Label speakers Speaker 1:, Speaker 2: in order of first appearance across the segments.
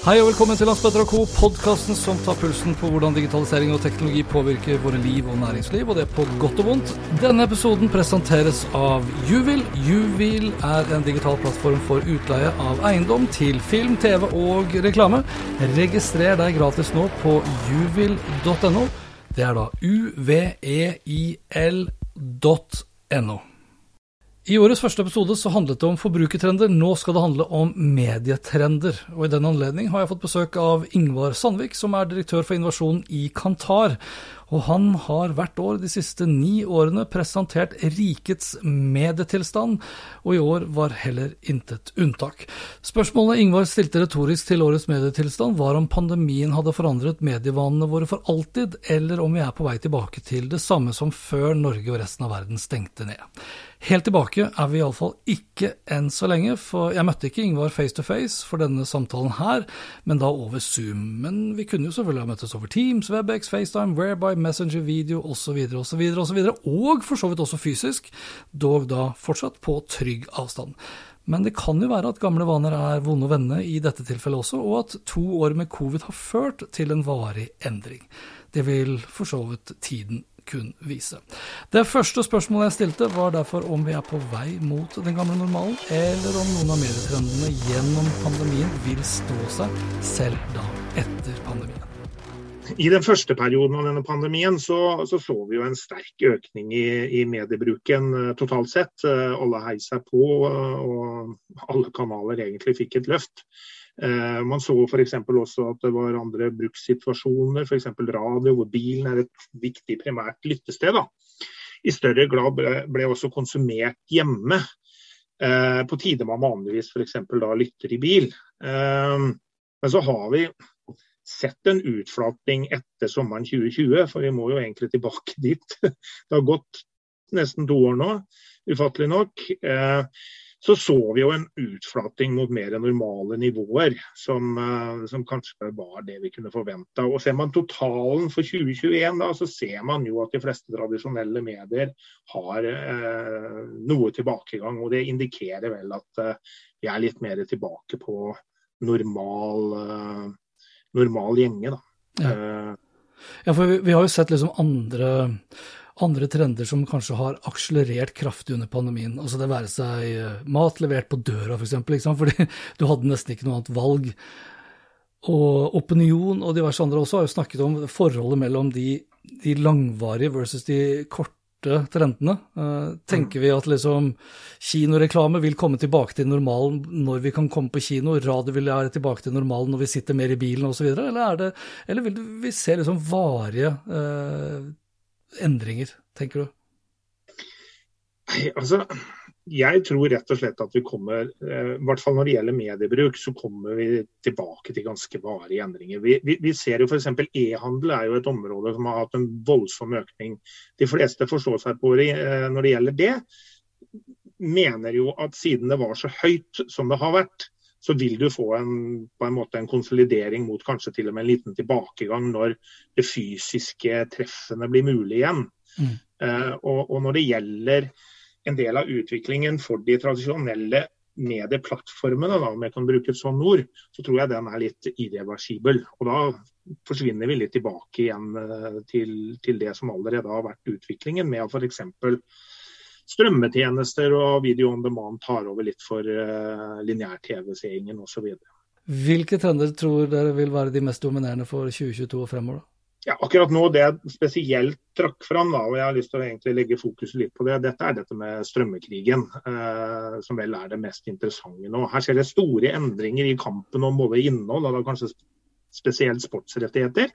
Speaker 1: Hei og velkommen til Landsbøtter Co., podkasten som tar pulsen på hvordan digitalisering og teknologi påvirker våre liv og næringsliv, og det er på godt og vondt. Denne episoden presenteres av Juvil. Juvil er en digital plattform for utleie av eiendom til film, TV og reklame. Registrer deg gratis nå på juvil.no. Det er da uveil.no. I årets første episode så handlet det om forbrukertrender, nå skal det handle om medietrender. Og I den anledning har jeg fått besøk av Ingvar Sandvik, som er direktør for innovasjon i Kantar. Og han har hvert år de siste ni årene presentert rikets medietilstand, og i år var heller intet unntak. Spørsmålet Ingvar stilte retorisk til årets medietilstand var om pandemien hadde forandret medievanene våre for alltid, eller om vi er på vei tilbake til det samme som før Norge og resten av verden stengte ned. Helt tilbake er vi iallfall ikke enn så lenge, for jeg møtte ikke Ingvar face to face for denne samtalen her, men da over Zoom. Men vi kunne jo selvfølgelig ha møttes over Teams, Webex, FaceTime, Whereby, Messenger Video osv. osv. osv. Og for så vidt også fysisk, dog da fortsatt på trygg avstand. Men det kan jo være at gamle vaner er vonde å vende i dette tilfellet også, og at to år med covid har ført til en varig endring. Det vil for så vidt tiden kun vise. Det første spørsmålet jeg stilte, var derfor om vi er på vei mot den gamle normalen, eller om noen av medietrendene gjennom pandemien vil stå seg selv da etter pandemien.
Speaker 2: I den første perioden av denne pandemien så så, så vi jo en sterk økning i, i mediebruken uh, totalt sett. Uh, alle heiv seg på, uh, og alle kanaler egentlig fikk et løft. Eh, man så f.eks. også at det var andre brukssituasjoner, f.eks. radio, hvor bilen er et viktig primært lyttested. Da. I større grad ble, også konsumert hjemme. Eh, på tider man vanligvis f.eks. lytter i bil. Eh, men så har vi sett en utflating etter sommeren 2020, for vi må jo egentlig tilbake dit. Det har gått nesten to år nå, ufattelig nok. Så så vi jo en utflating mot mer normale nivåer, som, eh, som kanskje var det vi kunne forventa. Og ser man totalen for 2021, da, så ser man jo at de fleste tradisjonelle medier har eh, noe tilbakegang. Og det indikerer vel at eh, vi er litt mer tilbake på normal, eh, normal gjenge, da.
Speaker 1: Ja.
Speaker 2: Eh,
Speaker 1: ja, for vi, vi har jo sett liksom andre andre trender som kanskje har akselerert kraftig under pandemien. Altså det være seg eh, mat levert på døra, f.eks., for liksom, fordi du hadde nesten ikke noe annet valg. Og Opinion og diverse andre også har jo snakket om forholdet mellom de, de langvarige versus de korte trendene. Uh, tenker vi at liksom kinoreklame vil komme tilbake til normalen når vi kan komme på kino, radio vil være tilbake til normalen når vi sitter mer i bilen osv., eller, er det, eller vil vi se liksom varige uh, endringer, tenker du?
Speaker 2: Altså, jeg tror rett og slett at vi kommer, eh, i hvert fall når det gjelder mediebruk, så kommer vi tilbake til ganske varige endringer. Vi, vi, vi ser jo f.eks. e-handel er jo et område som har hatt en voldsom økning. De fleste forstår seg på det eh, når det gjelder det. Mener jo at siden det var så høyt som det har vært, så vil du få en, på en måte en konsolidering mot kanskje til og med en liten tilbakegang når det fysiske treffene blir mulig igjen. Mm. Uh, og, og, når det gjelder en del av utviklingen for de tradisjonelle medieplattformene, da, om jeg kan bruke et sånt ord, så tror jeg den er litt irreversibel. Og da forsvinner vi litt tilbake igjen uh, til, til, det som allerede har vært utviklingen, med f.eks strømmetjenester og video on demand tar over litt for uh, lineær-TV-seingen osv.
Speaker 1: Hvilke trender tror dere vil være de mest dominerende for 2022 og fremover?
Speaker 2: Ja, akkurat nå Det jeg spesielt trakk fram, da, og jeg har lyst til å egentlig legge fokuset litt på det, dette er dette med strømmekrigen, eh, som vel er det mest interessante nå. Her skjer det store endringer i kampen om både innhold og da kanskje spesielt sportsrettigheter.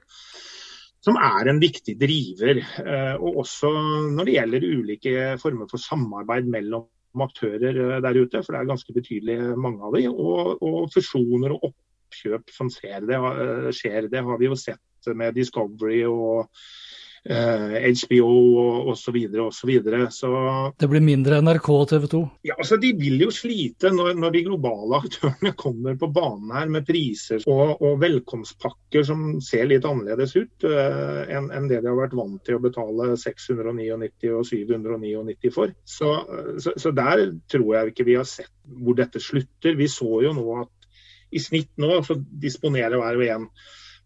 Speaker 2: Som er en viktig driver. Og også når det gjelder ulike former for samarbeid mellom aktører der ute, for det er ganske betydelig mange av dem. Og, og fusjoner og oppkjøp som ser det, skjer. Det har vi jo sett med Discovery og eh, HBO og osv. og Så, så
Speaker 1: Det blir mindre NRK og TV 2?
Speaker 2: Ja, altså De vil jo slite når, når de globale aktørene kommer på banen her med priser og, og velkomstpakker som ser litt annerledes ut eh, enn en det de har vært vant til å betale 699 og 799 for. Så, så, så der tror jeg ikke vi har sett hvor dette slutter. Vi så jo nå at i snitt nå så disponerer hver og en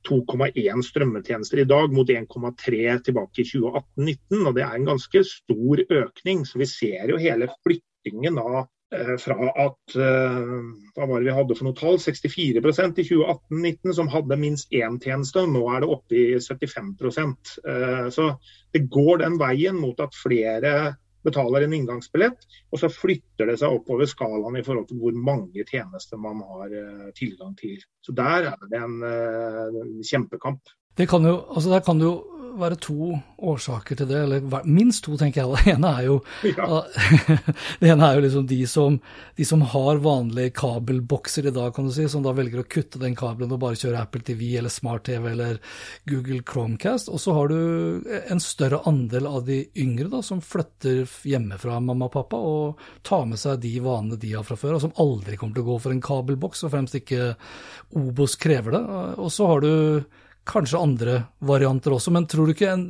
Speaker 2: 2,1 strømmetjenester i dag mot 1,3 tilbake i 2018-19. og Det er en ganske stor økning. så Vi ser jo hele flyttingen av eh, fra at eh, hva var det vi hadde for noe tall, 64% i 2018-19 som hadde minst én tjeneste. Nå er det oppe i 75 eh, Så det går den veien mot at flere betaler en inngangsbillett, og så flytter det seg oppover skalaen i forhold til hvor mange tjenester man har uh, tilgang til. Så der er det en en kjempekamp.
Speaker 1: Det kan jo, altså der kan jo være to årsaker til det, eller minst to, tenker jeg. Det ene er jo, ja. det ene er jo liksom de som, de som, har vanlige kabelbokser i dag, kan du si, som da velger å kutte den kabelen og bare kjøre Apple TV eller Smart-TV eller Google Chromecast. Og så har du en større andel av de yngre da, som flytter hjemmefra mamma og pappa og tar med seg de vanene de har fra før, og som aldri kommer til å gå for en kabelboks, og fremst ikke Obos krever det. Og så har du kanskje andre varianter også, men tror du ikke, en,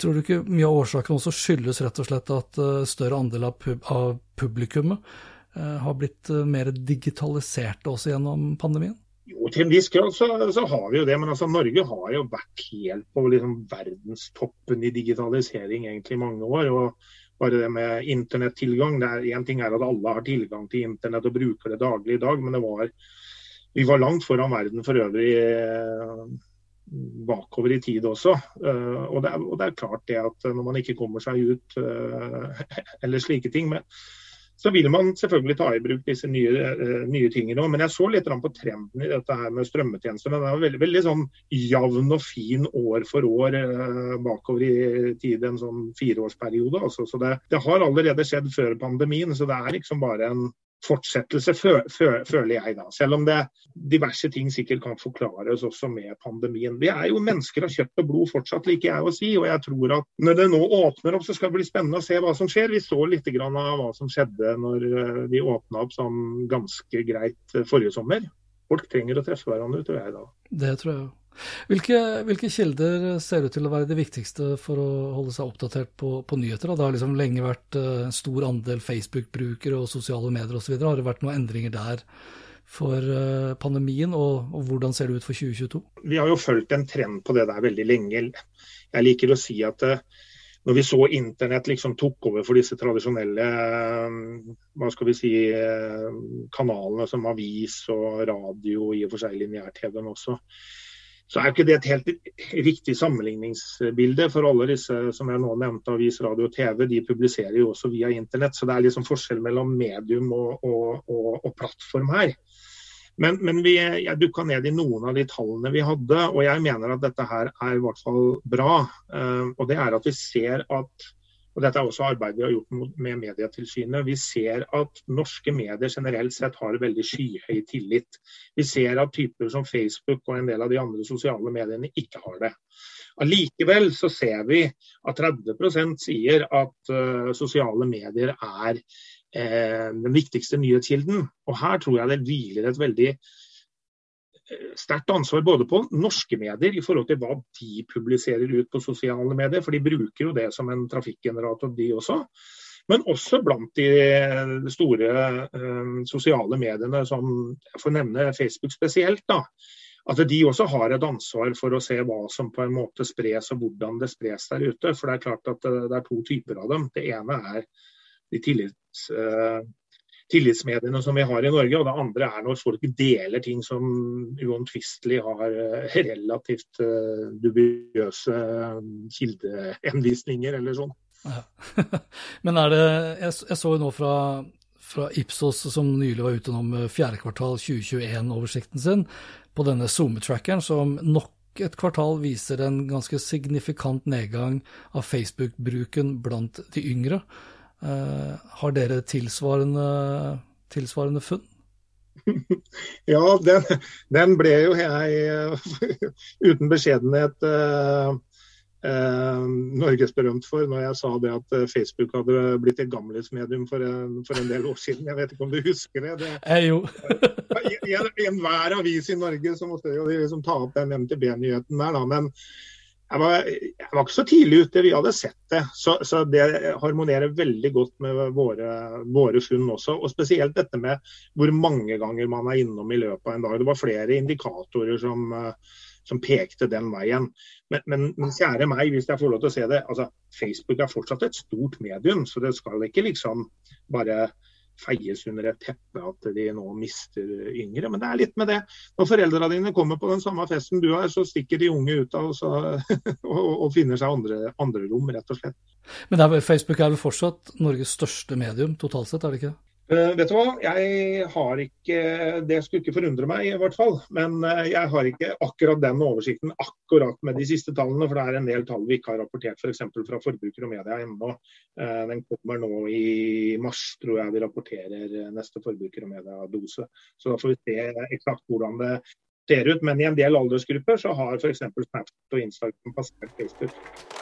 Speaker 1: tror du ikke mye av årsaken også skyldes rett og slett at uh, større andel av, pub, av publikummet uh, har blitt uh, mer digitaliserte også gjennom pandemien?
Speaker 2: Jo, Til en viss grad så, så, har vi jo det, men altså, Norge har jo vært helt på liksom, verdenstoppen i digitalisering egentlig i mange år. og bare det med internettilgang. Én ting er at alle har tilgang til internett og bruker det daglig i dag, men det var vi var langt foran verden for øvrig eh, bakover i tid også. Eh, og det, er, og det, er, klart det at når man ikke kommer seg ut eh, eller slike ting, men, så vil man selvfølgelig ta i bruk disse nye, nye tingene. Men jeg så litt på trenden i dette her med strømmetjenester. Den er veldig, veldig sånn jevn og fin år for år bakover i tid, en sånn fireårsperiode. Altså. Så det, det har allerede skjedd før pandemien, så det er liksom bare en fortsettelse, føler jeg da. Selv om det diverse ting sikkert kan forklares også med pandemien. Vi er jo mennesker av kjøtt og blod fortsatt, liker jeg å si. Og jeg tror at når det nå åpner opp, så skal det bli spennende å se hva som skjer. Vi så litt av hva som skjedde når eh, vi åpna opp sånn ganske greit eh, forrige sommer. Folk trenger å treffe hverandre, tror jeg da.
Speaker 1: Det tror jeg. Hvilke, hvilke, kilder ser ut til å være det viktigste for å holde seg oppdatert på, på nyheter? Det har liksom lenge vært en uh, stor andel Facebook-brukere og sosiale medier osv. Har det vært noen endringer der for uh, pandemien, og, og, hvordan ser det ut for 2022?
Speaker 2: Vi har jo fulgt en trend på det der veldig lenge. Jeg liker å si at uh, når vi så internett liksom tok over for disse tradisjonelle hva skal vi si, kanalene som avis og radio, i og for seg lineær-TV-en også, så er ikke det et helt riktig sammenligningsbilde. For alle disse som jeg nå nevnte, avis, radio og TV, de publiserer jo også via internett. Så det er liksom forskjell mellom medium og, og, og, og plattform her. Men, men vi, jeg dukka ned i noen av de tallene vi hadde, og jeg mener at dette her er i hvert fall bra. Uh, og det er at vi ser at og Dette er også arbeidet vi har gjort med Medietilsynet. Vi ser at norske medier generelt sett har veldig skyhøy tillit. Vi ser at typer som Facebook og en del av de andre sosiale mediene ikke har det. Allikevel ser vi at 30 sier at uh, sosiale medier er uh, den viktigste nyhetskilden. Og her tror jeg det hviler et veldig sterkt ansvar både på norske medier i forhold til hva de publiserer ut på sosiale medier, for de bruker jo det som en trafikkgenerator, de også. Men også blant de store uh, sosiale mediene, som jeg får nevne Facebook spesielt. da, At de også har et ansvar for å se hva som på en måte spres og hvordan det spres der ute. For det er klart at det er to typer av dem. Det ene er de tillits, uh, tillitsmediene som vi har i Norge. Og det andre er når folk deler ting som uomtvistelig har eh, relativt uh, dubiøse kildeenvisninger. kildehenvisninger eller sånn. Ja.
Speaker 1: Men er det Jeg, jeg så jo nå fra, fra, Ipsos som nylig var ute om fjerde kvartal 2021-oversikten sin, på denne SoMe-trackeren som nok et kvartal viser en ganske signifikant nedgang av Facebook-bruken blant de yngre. Uh, har dere tilsvarende, tilsvarende funn?
Speaker 2: ja, den, den, ble jo jeg uten beskjedenhet uh, eh, norgesberømt for når jeg sa det at eh, Facebook hadde blitt et gamlismedium for, for en del år siden. Jeg vet ikke om du husker det? det
Speaker 1: jeg jo.
Speaker 2: I, I enhver avis i Norge så måtte de liksom ta opp den MTB-nyheten der. da, men jeg var, jeg var, ikke så tidlig ute, vi hadde sett det. Så, så det harmonerer veldig godt med våre, våre, funn også. Og spesielt dette med hvor mange ganger man er innom i løpet av en dag. Det var flere indikatorer som, som pekte den veien. Men, men, men, kjære meg, hvis jeg får lov til å se det. altså Facebook er fortsatt et stort medium, så det skal ikke liksom bare feies under et teppe at de nå mister yngre. Men det er litt med det. Når foreldra dine kommer på den samme festen du har, så stikker de unge ut av og, og, og, finner seg andre, andre rom, rett og slett.
Speaker 1: Men Facebook er vel fortsatt Norges største medium totalt sett, er det ikke?
Speaker 2: Uh, vet du hva, jeg har ikke Det skulle ikke forundre meg, i hvert fall. Men uh, jeg har ikke akkurat den oversikten akkurat med de siste tallene. For det er en del tall vi ikke har rapportert f.eks. For fra forbruker og media ennå. Uh, den kommer nå i mars, tror jeg vi rapporterer neste forbruker og media-dose. Så da får vi se eksakt hvordan det ser ut. Men i en del aldersgrupper så har f.eks. Snapchat og Instagram passert Facebook.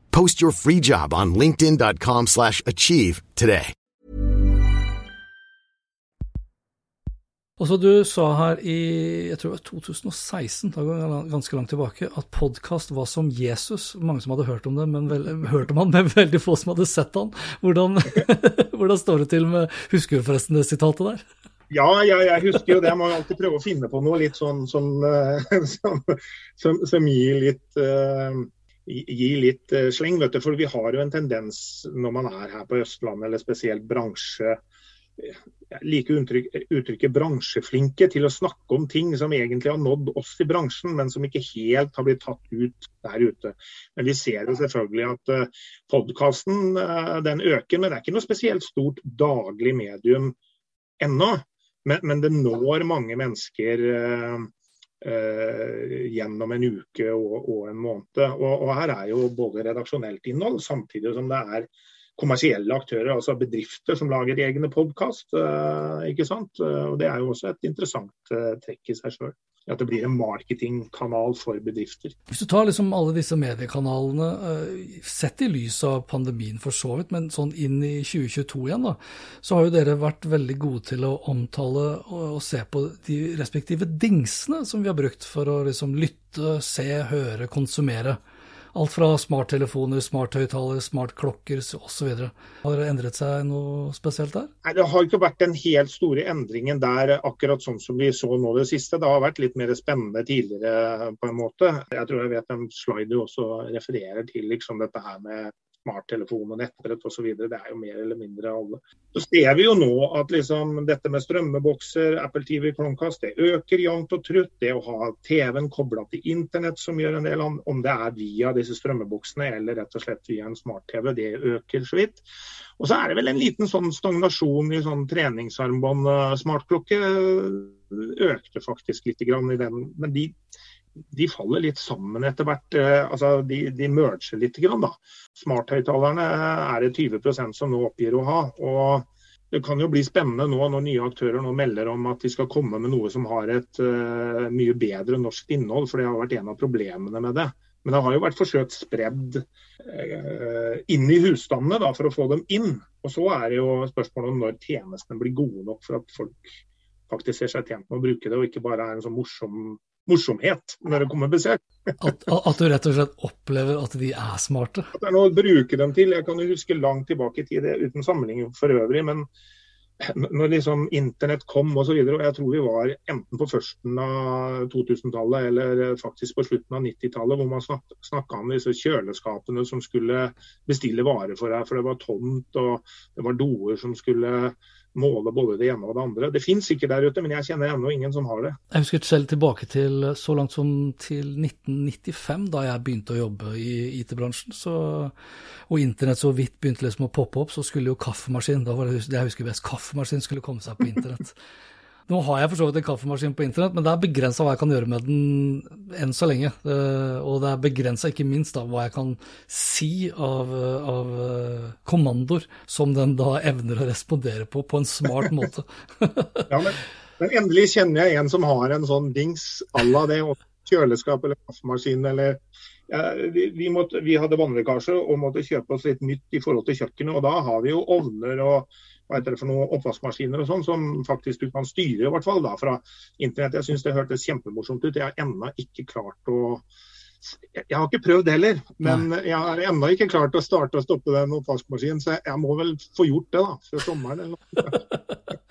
Speaker 3: Post your free job on linkedin.com slash achieve today.
Speaker 1: Og så Du sa her i jeg tror det var 2016, da går ganske langt tilbake, at podkast var som Jesus. Mange som hadde hørt om det, men vel, hørt om han, men veldig få som hadde sett han. Hvordan, hvordan står det til med Husker du forresten det sitatet der?
Speaker 2: Ja, ja, jeg husker jo det. Jeg må alltid prøve å finne på noe litt sånn som, som, som, som gir litt uh, gir litt uh, sleng. vet du, For vi har jo en tendens når man er her på Østlandet, eller spesielt bransje jeg liker uttrykk, uttrykket bransjeflinke til å snakke om ting som egentlig har nådd oss i bransjen, men som ikke helt har blitt tatt ut der ute. Men vi ser jo selvfølgelig at uh, podkasten den øker, men det er ikke noe spesielt stort daglig medium ennå. Men, men, det når mange mennesker uh, gjennom en uke og, og en måned. Og, og, her er jo både redaksjonelt innhold, samtidig som det er kommersielle aktører, altså bedrifter som lager egne podkast. sant? og det er jo også et interessant trekk i seg sjøl. At det blir en marketingkanal for bedrifter.
Speaker 1: Hvis du tar liksom alle disse mediekanalene, eh, sett i lys av pandemien for så vidt, men sånn inn i 2022 igjen, da, så har jo dere vært veldig gode til å omtale og, se på de respektive dingsene som vi har brukt for å liksom lytte, se, høre, konsumere. Alt fra smarttelefoner, smarthøyttalere, smartklokker osv. Har det endret seg noe spesielt der?
Speaker 2: Nei, Det har ikke vært den helt store endringen der, akkurat sånn som vi så nå det siste. Det har vært litt mer spennende tidligere på en måte. Jeg tror jeg vet en slide du også refererer til liksom dette her med smarttelefon og nettbrett osv. Det er jo mer eller mindre alle. Så ser vi jo nå at liksom dette med strømmebokser, Apple TV, Chromecast, det øker jevnt og trutt. Det å ha TV-en kobla til internett som gjør en del, om det er via disse strømmeboksene eller rett og slett via en smart-TV, det øker så vidt. Og så er det vel en liten sånn stagnasjon i sånn treningsarmbånd. Smartklokke økte faktisk litt i den, men de de faller litt sammen etter hvert. Eh, altså de, de merger litt. Grann, da. Smarthøyttalerne er det 20% som nå oppgir å ha. og det kan jo bli spennende nå når nye aktører nå melder om at de skal komme med noe som har et uh, mye bedre norsk innhold, for det har vært en av problemene med det. Men det har jo vært forsøkt spredd uh, inn i husstandene da, for å få dem inn. Og så er det jo spørsmålet om når tjenestene blir gode nok for at folk faktisk ser seg tjent med å bruke det, og ikke bare er en sånn morsom morsomhet når det kommer besøk.
Speaker 1: at, at, du rett og slett opplever at de er smarte?
Speaker 2: At det er noe å bruke dem til. Jeg kan jo huske langt tilbake i tid, uten sammenligning for øvrig. men når liksom internett kom osv., og, og jeg tror vi var enten på førsten av 2000-tallet eller faktisk på slutten av 90-tallet, hvor man snak, snakka om disse kjøleskapene som skulle bestille varer for deg, for det var tomt og det var doer som skulle måle både det ene og det andre. Det finnes sikkert der ute, men jeg kjenner ennå ingen som har det.
Speaker 1: Jeg husker selv tilbake til så langt som til 1995, da jeg begynte å jobbe i IT-bransjen. Og internett så vidt begynte liksom å poppe opp, så skulle jo kaffemaskin, da var det jeg husker best, kaffemaskin skulle komme seg på internett. Nå har jeg for så vidt en kaffemaskin på internett, men det er begrensa hva jeg kan gjøre med den enn så lenge. Eh, og det er begrensa ikke minst da, hva jeg kan si av, av, eh, kommandoer som den da evner å respondere på på en smart måte.
Speaker 2: ja, men, men, endelig kjenner jeg en som har en sånn dings à la det. Kjøleskap eller kaffemaskin eller ja, vi, vi, måtte, vi, hadde vannlekkasje og måtte kjøpe oss litt nytt i forhold til kjøkkenet. Og da har vi jo ovner og hva heter det for noe, oppvaskmaskiner og sånn, som faktisk du kan styre i hvert fall da, fra internett. Jeg syns det hørtes kjempemorsomt ut. Jeg har ennå ikke klart å jeg har ikke prøvd heller, men jeg har ennå ikke klart å starte og stoppe den oppvaskmaskinen. Så jeg må vel få gjort det da, før sommeren. eller noe.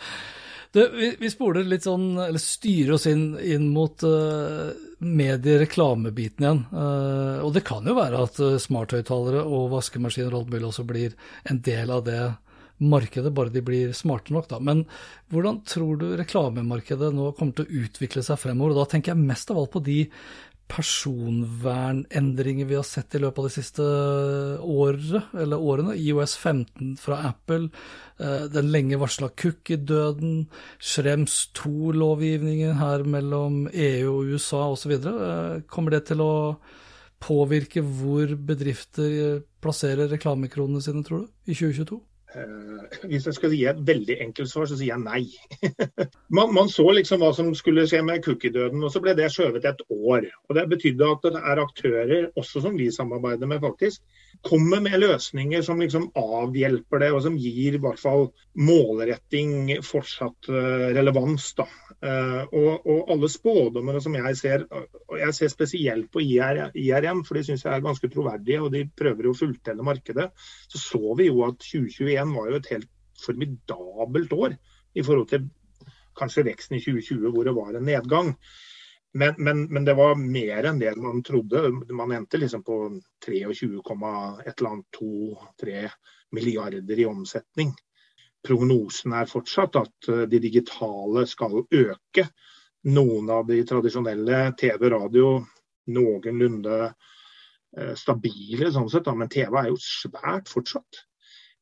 Speaker 1: Du, vi, vi, spoler litt sånn, eller styrer oss inn, inn mot uh, mediereklamebiten igjen. Uh, og det kan jo være at uh, smarthøyttalere og vaskemaskiner og alt mulig også blir en del av det markedet, bare de blir smarte nok. Da. Men hvordan tror du reklamemarkedet nå kommer til å utvikle seg fremover? Og da tenker jeg mest av alt på de personvernendringer vi har sett i løpet av de siste året, eller årene. IOS 15 fra Apple, eh, den lenge varsla cookie-døden, Schrems 2-lovgivningen her mellom EU og USA osv. Eh, kommer det til å påvirke hvor bedrifter plasserer reklamekronene sine, tror du, i 2022?
Speaker 2: Uh, hvis jeg skal gi et veldig enkelt svar, så sier jeg nei. man, man, så liksom hva som skulle skje med cookie-døden, og så ble det skjøvet et år. Og Det betydde at det er aktører, også som vi samarbeider med, faktisk, kommer med løsninger som liksom avhjelper det, og som gir i hvert fall målretting fortsatt uh, relevans. da. Uh, og, og, alle spådommene som jeg ser, og jeg ser spesielt på IR, IRM, for de syns jeg er ganske troverdige, og de prøver å fulltelle markedet, så så vi jo at 2021 var jo et helt formidabelt år i forhold til kanskje veksten i 2020, hvor det var en nedgang. Men, men, men, det var mer enn det man trodde. Man endte liksom på 23,2-3 milliarder i omsetning prognosen er fortsatt at eh, de digitale skal øke. Noen av de tradisjonelle TV, radio noenlunde eh, stabile sånn sett, men TV er jo svært fortsatt.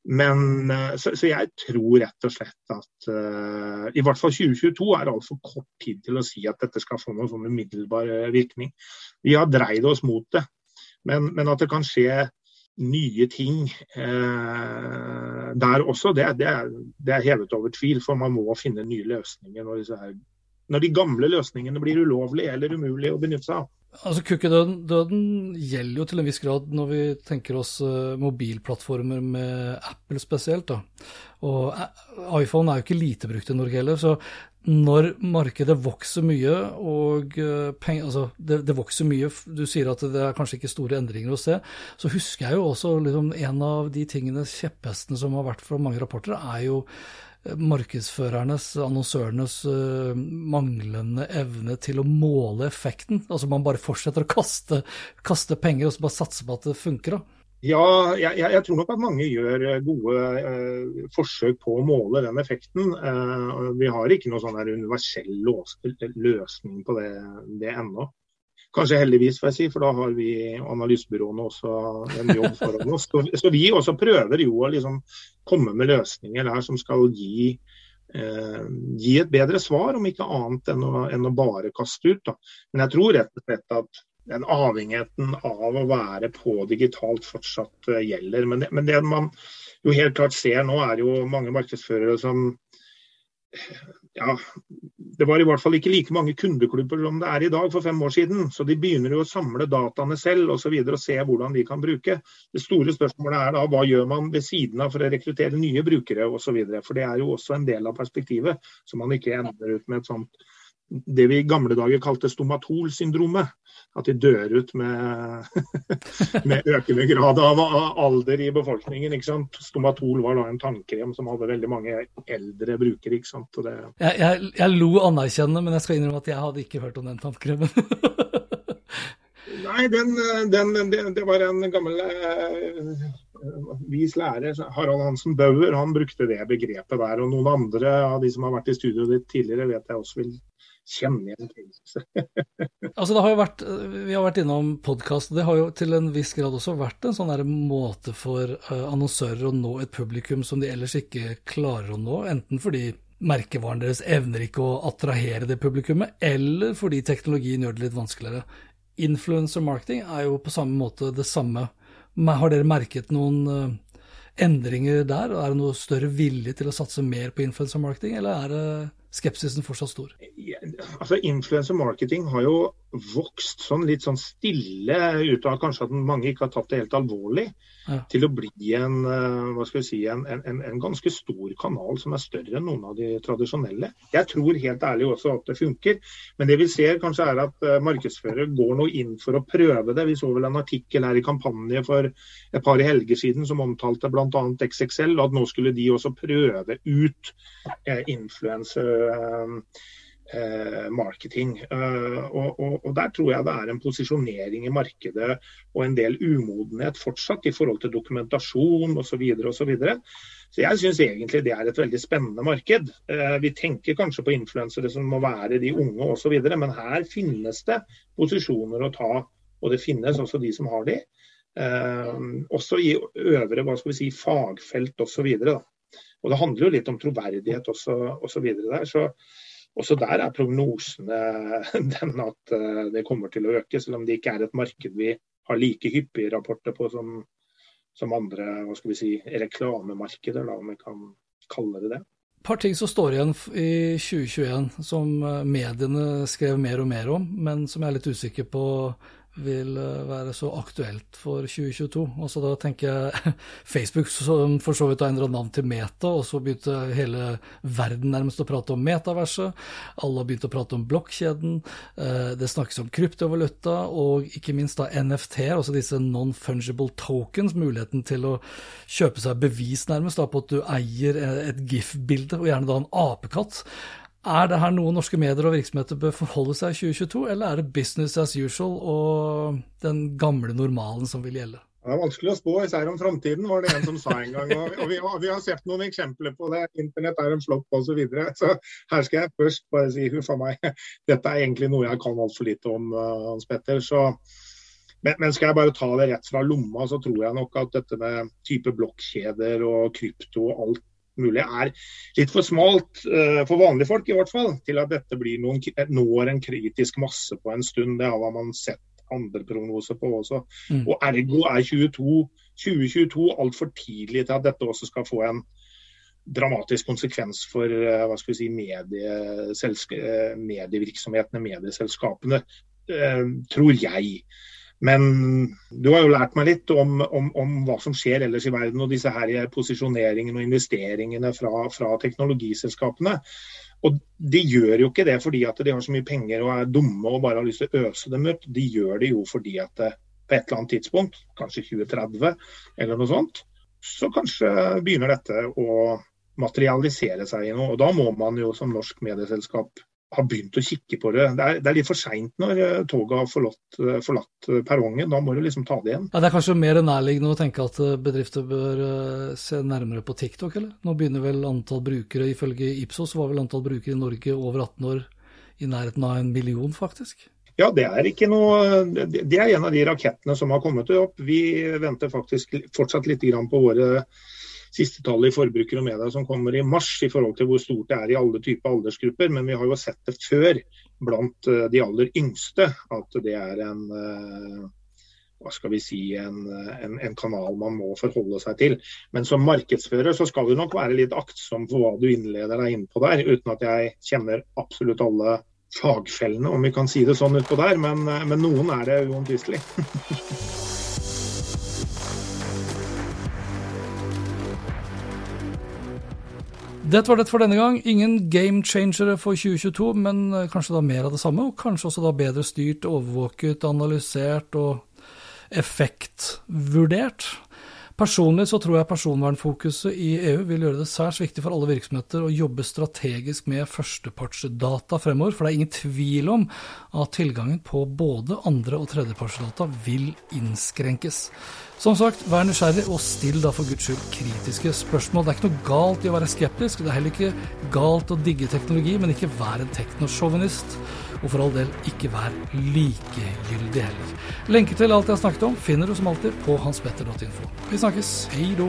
Speaker 2: Men, eh, så, så, jeg tror rett og slett at uh, i hvert fall 2022 er altfor kort tid til å si at dette skal få noen sånn umiddelbar virkning. Vi har dreid oss mot det, men, men at det kan skje nye ting uh, der også, det, det, er, det, er, hevet over tvil. For man må finne nye løsninger når, her, når de gamle løsningene blir ulovlige eller umulige å benytte seg av.
Speaker 1: Altså Cookie-døden gjelder jo til en viss grad når vi tenker oss uh, mobilplattformer med Apple spesielt. da. Og uh, iPhone er jo ikke lite brukt i Norge heller, så når markedet vokser mye og uh, peng, altså det, det, vokser mye, du sier at det er kanskje ikke store endringer å se, så husker jeg jo også liksom, en av de tingene, kjepphestene som har vært fra mange rapporter, er jo markedsførernes, annonsørenes uh, manglende evne til å måle effekten. Altså man bare fortsetter å kaste, kaste, penger og så bare satse på at det funker. da.
Speaker 2: Ja, jeg, jeg, tror nok at mange gjør eh, gode eh, forsøk på å måle den effekten. Eh, vi har ikke noen sånn universell løsning på det, det ennå. Kanskje heldigvis, får jeg si, for da har vi analysebyråene også en jobb foran oss. Så, vi også prøver jo å liksom komme med løsninger der som skal gi, eh, gi et bedre svar, om ikke annet enn å, enn å bare kaste ut. Da. Men jeg tror rett og slett at den avhengigheten av å være på digitalt fortsatt uh, gjelder. Men det, men det, man jo helt klart ser nå, er jo mange markedsførere som ja, Det var i hvert fall ikke like mange kundeklubber som det er i dag for fem år siden. Så de begynner jo å samle dataene selv og, så videre, og se hvordan de kan bruke. Det store spørsmålet er da hva gjør man ved siden av for å rekruttere nye brukere osv. For det er jo også en del av perspektivet, som man ikke ender ut med et sånt det vi i gamle dager kalte stomatolsyndromet. At de dør ut med, med økende grad av alder i befolkningen. ikke sant? Stomatol var da en tannkrem som hadde veldig mange eldre brukere. ikke sant? Det...
Speaker 1: Jeg, jeg, jeg, lo anerkjennende, men jeg skal innrømme at jeg hadde ikke hørt om den tannkremen.
Speaker 2: Nei, den, den, det, det, var en gammel eh, vis lærer, Harald Hansen Bauer, han brukte det begrepet der. Og noen andre av de som har vært i studioet ditt tidligere, vet jeg også vil kjenne igjen ting.
Speaker 1: altså det har jo vært, Vi har vært innom podkast, og det har jo til en viss grad også vært en sånn måte for uh, annonsører å nå et publikum som de ellers ikke klarer å nå, enten fordi merkevaren deres evner ikke å attrahere det publikummet, eller fordi teknologien gjør det litt vanskeligere. Influencer marketing er jo på samme måte det samme. Har dere merket noen uh, endringer der? Er det noe større vilje til å satse mer på influencer marketing, eller er det skepsisen fortsatt stor?
Speaker 2: Altså, Influencer marketing har jo vokst sånn litt sånn stille ut av kanskje at mange ikke har tatt det helt alvorlig, ja. til å bli en, eh, hva skal vi si, en, en, en, ganske stor kanal som er større enn noen av de tradisjonelle. Jeg tror helt ærlig også at det funker, men det vi ser kanskje er at markedsfører går nå inn for å prøve det. Vi så vel en artikkel her i kampanje for et par helger siden som omtalte bl.a. XXL, og at nå skulle de også prøve ut eh, influencer uh, Eh, marketing. Eh, og, og, og, Der tror jeg det er en posisjonering i markedet og en del umodenhet fortsatt i forhold til dokumentasjon osv. Så, videre, og så, videre. så jeg syns egentlig det er et veldig spennende marked. Eh, vi tenker kanskje på influensere som må være de unge osv., men her finnes det posisjoner å ta. Og det finnes også de som har de. også i øvre hva skal vi si, fagfelt osv. Og, og det handler jo litt om troverdighet osv. der. så også der er prognosene den at eh, det kommer til å øke, selv om det ikke er et marked vi har like hyppige rapporter på som, som andre hva skal vi si, reklamemarkeder, da, om vi kan kalle det det.
Speaker 1: Et par ting som står igjen i 2021 som eh, mediene skrev mer og mer om, men som jeg er litt usikker på vil eh, være så aktuelt for 2022. Altså Da tenker jeg Facebook som for så vidt har endra navn til Meta, og så begynte hele verden nærmest å prate om metaverset. Alle har begynt å prate om blokkjeden. Eh, det snakkes om kryptovaluta, og ikke minst da NFT, altså disse non-fungible tokens, muligheten til å kjøpe seg bevis nærmest da på at du eier et GIF-bilde, og gjerne da en apekatt. Er det her noe norske medier og virksomheter bør forholde seg i 2022, eller er det business as usual og den gamle normalen som vil gjelde?
Speaker 2: Det er vanskelig å spå især om framtiden, var det en som sa en gang. Og vi, vi har sett noen eksempler på det. Internett er en flopp osv. Så, videre. så her skal jeg først bare si huff a meg, dette er egentlig noe jeg kan altfor lite om, uh, Hans Petter. Så, men, men, skal jeg bare ta det rett fra lomma, så tror jeg nok at dette med type blokkjeder og krypto og alt mulig er litt for smalt uh, for vanlige folk, i hvert fall, til at dette blir noen, når en kritisk masse på en stund. Det har man sett andre prognoser på også. Mm. Og Ergo er 22, 2022 altfor tidlig til at dette også skal få en dramatisk konsekvens for uh, hva skal vi si, medieselsk medievirksomhetene, medieselskapene, tror jeg. Men du har jo lært meg litt om, om, om, hva som skjer ellers i verden, og disse her posisjoneringene og investeringene fra, fra, teknologiselskapene. Og De gjør jo ikke det fordi at de har så mye penger og er dumme og bare har lyst til å øse dem ut. De gjør det jo fordi at det, på et eller annet tidspunkt, kanskje 2030 eller noe sånt, så kanskje begynner dette å materialisere seg i noe. Og Da må man jo som norsk medieselskap har begynt å kikke på det. Det er, det er litt for seint når eh, toget har forlatt, eh, forlatt, perrongen. Da må du liksom ta det igjen.
Speaker 1: Ja, Det er kanskje mer nærliggende å tenke at bedrifter bør se nærmere på TikTok, eller? Nå begynner vel antall brukere, ifølge Ipsos var vel antall brukere i Norge over 18 år i nærheten av en million, faktisk?
Speaker 2: Ja, det er, ikke noe, det er en av de rakettene som har kommet opp. Vi venter faktisk fortsatt litt på våre siste tallet i Forbruker og media som kommer i mars, i forhold til hvor stort det er i alle typer aldersgrupper. Men vi har jo sett det før blant eh, de aller yngste, at det er en eh, hva skal vi si, en, en, en, kanal man må forholde seg til. Men som markedsfører så skal du nok være litt aktsom for hva du innleder deg inn på der, uten at jeg kjenner absolutt alle fagfellene, om vi kan si det sånn utpå der. Men, eh, men noen er det uomtvistelig.
Speaker 1: Det var det for denne gang. Ingen game changere for 2022, men eh, kanskje da mer av det samme. Og kanskje også da bedre styrt, overvåket, analysert og effektvurdert. Personlig så tror jeg personvernfokuset i EU vil gjøre det særs viktig for alle virksomheter å jobbe strategisk med førstepartsdata fremover, for det er ingen tvil om at tilgangen på både andre- og tredjepartsdata vil innskrenkes. Som sagt, vær nysgjerrig og still da for guds skyld kritiske spørsmål. Det er ikke noe galt i å være skeptisk, det er heller ikke galt å digge teknologi, men ikke vær en teknosjåvinist. Og for all del, ikke vær likegyldig heller. Lenke til alt jeg har snakket om finner du som alltid på hanspetter.info. Vi snakkes. Hei då.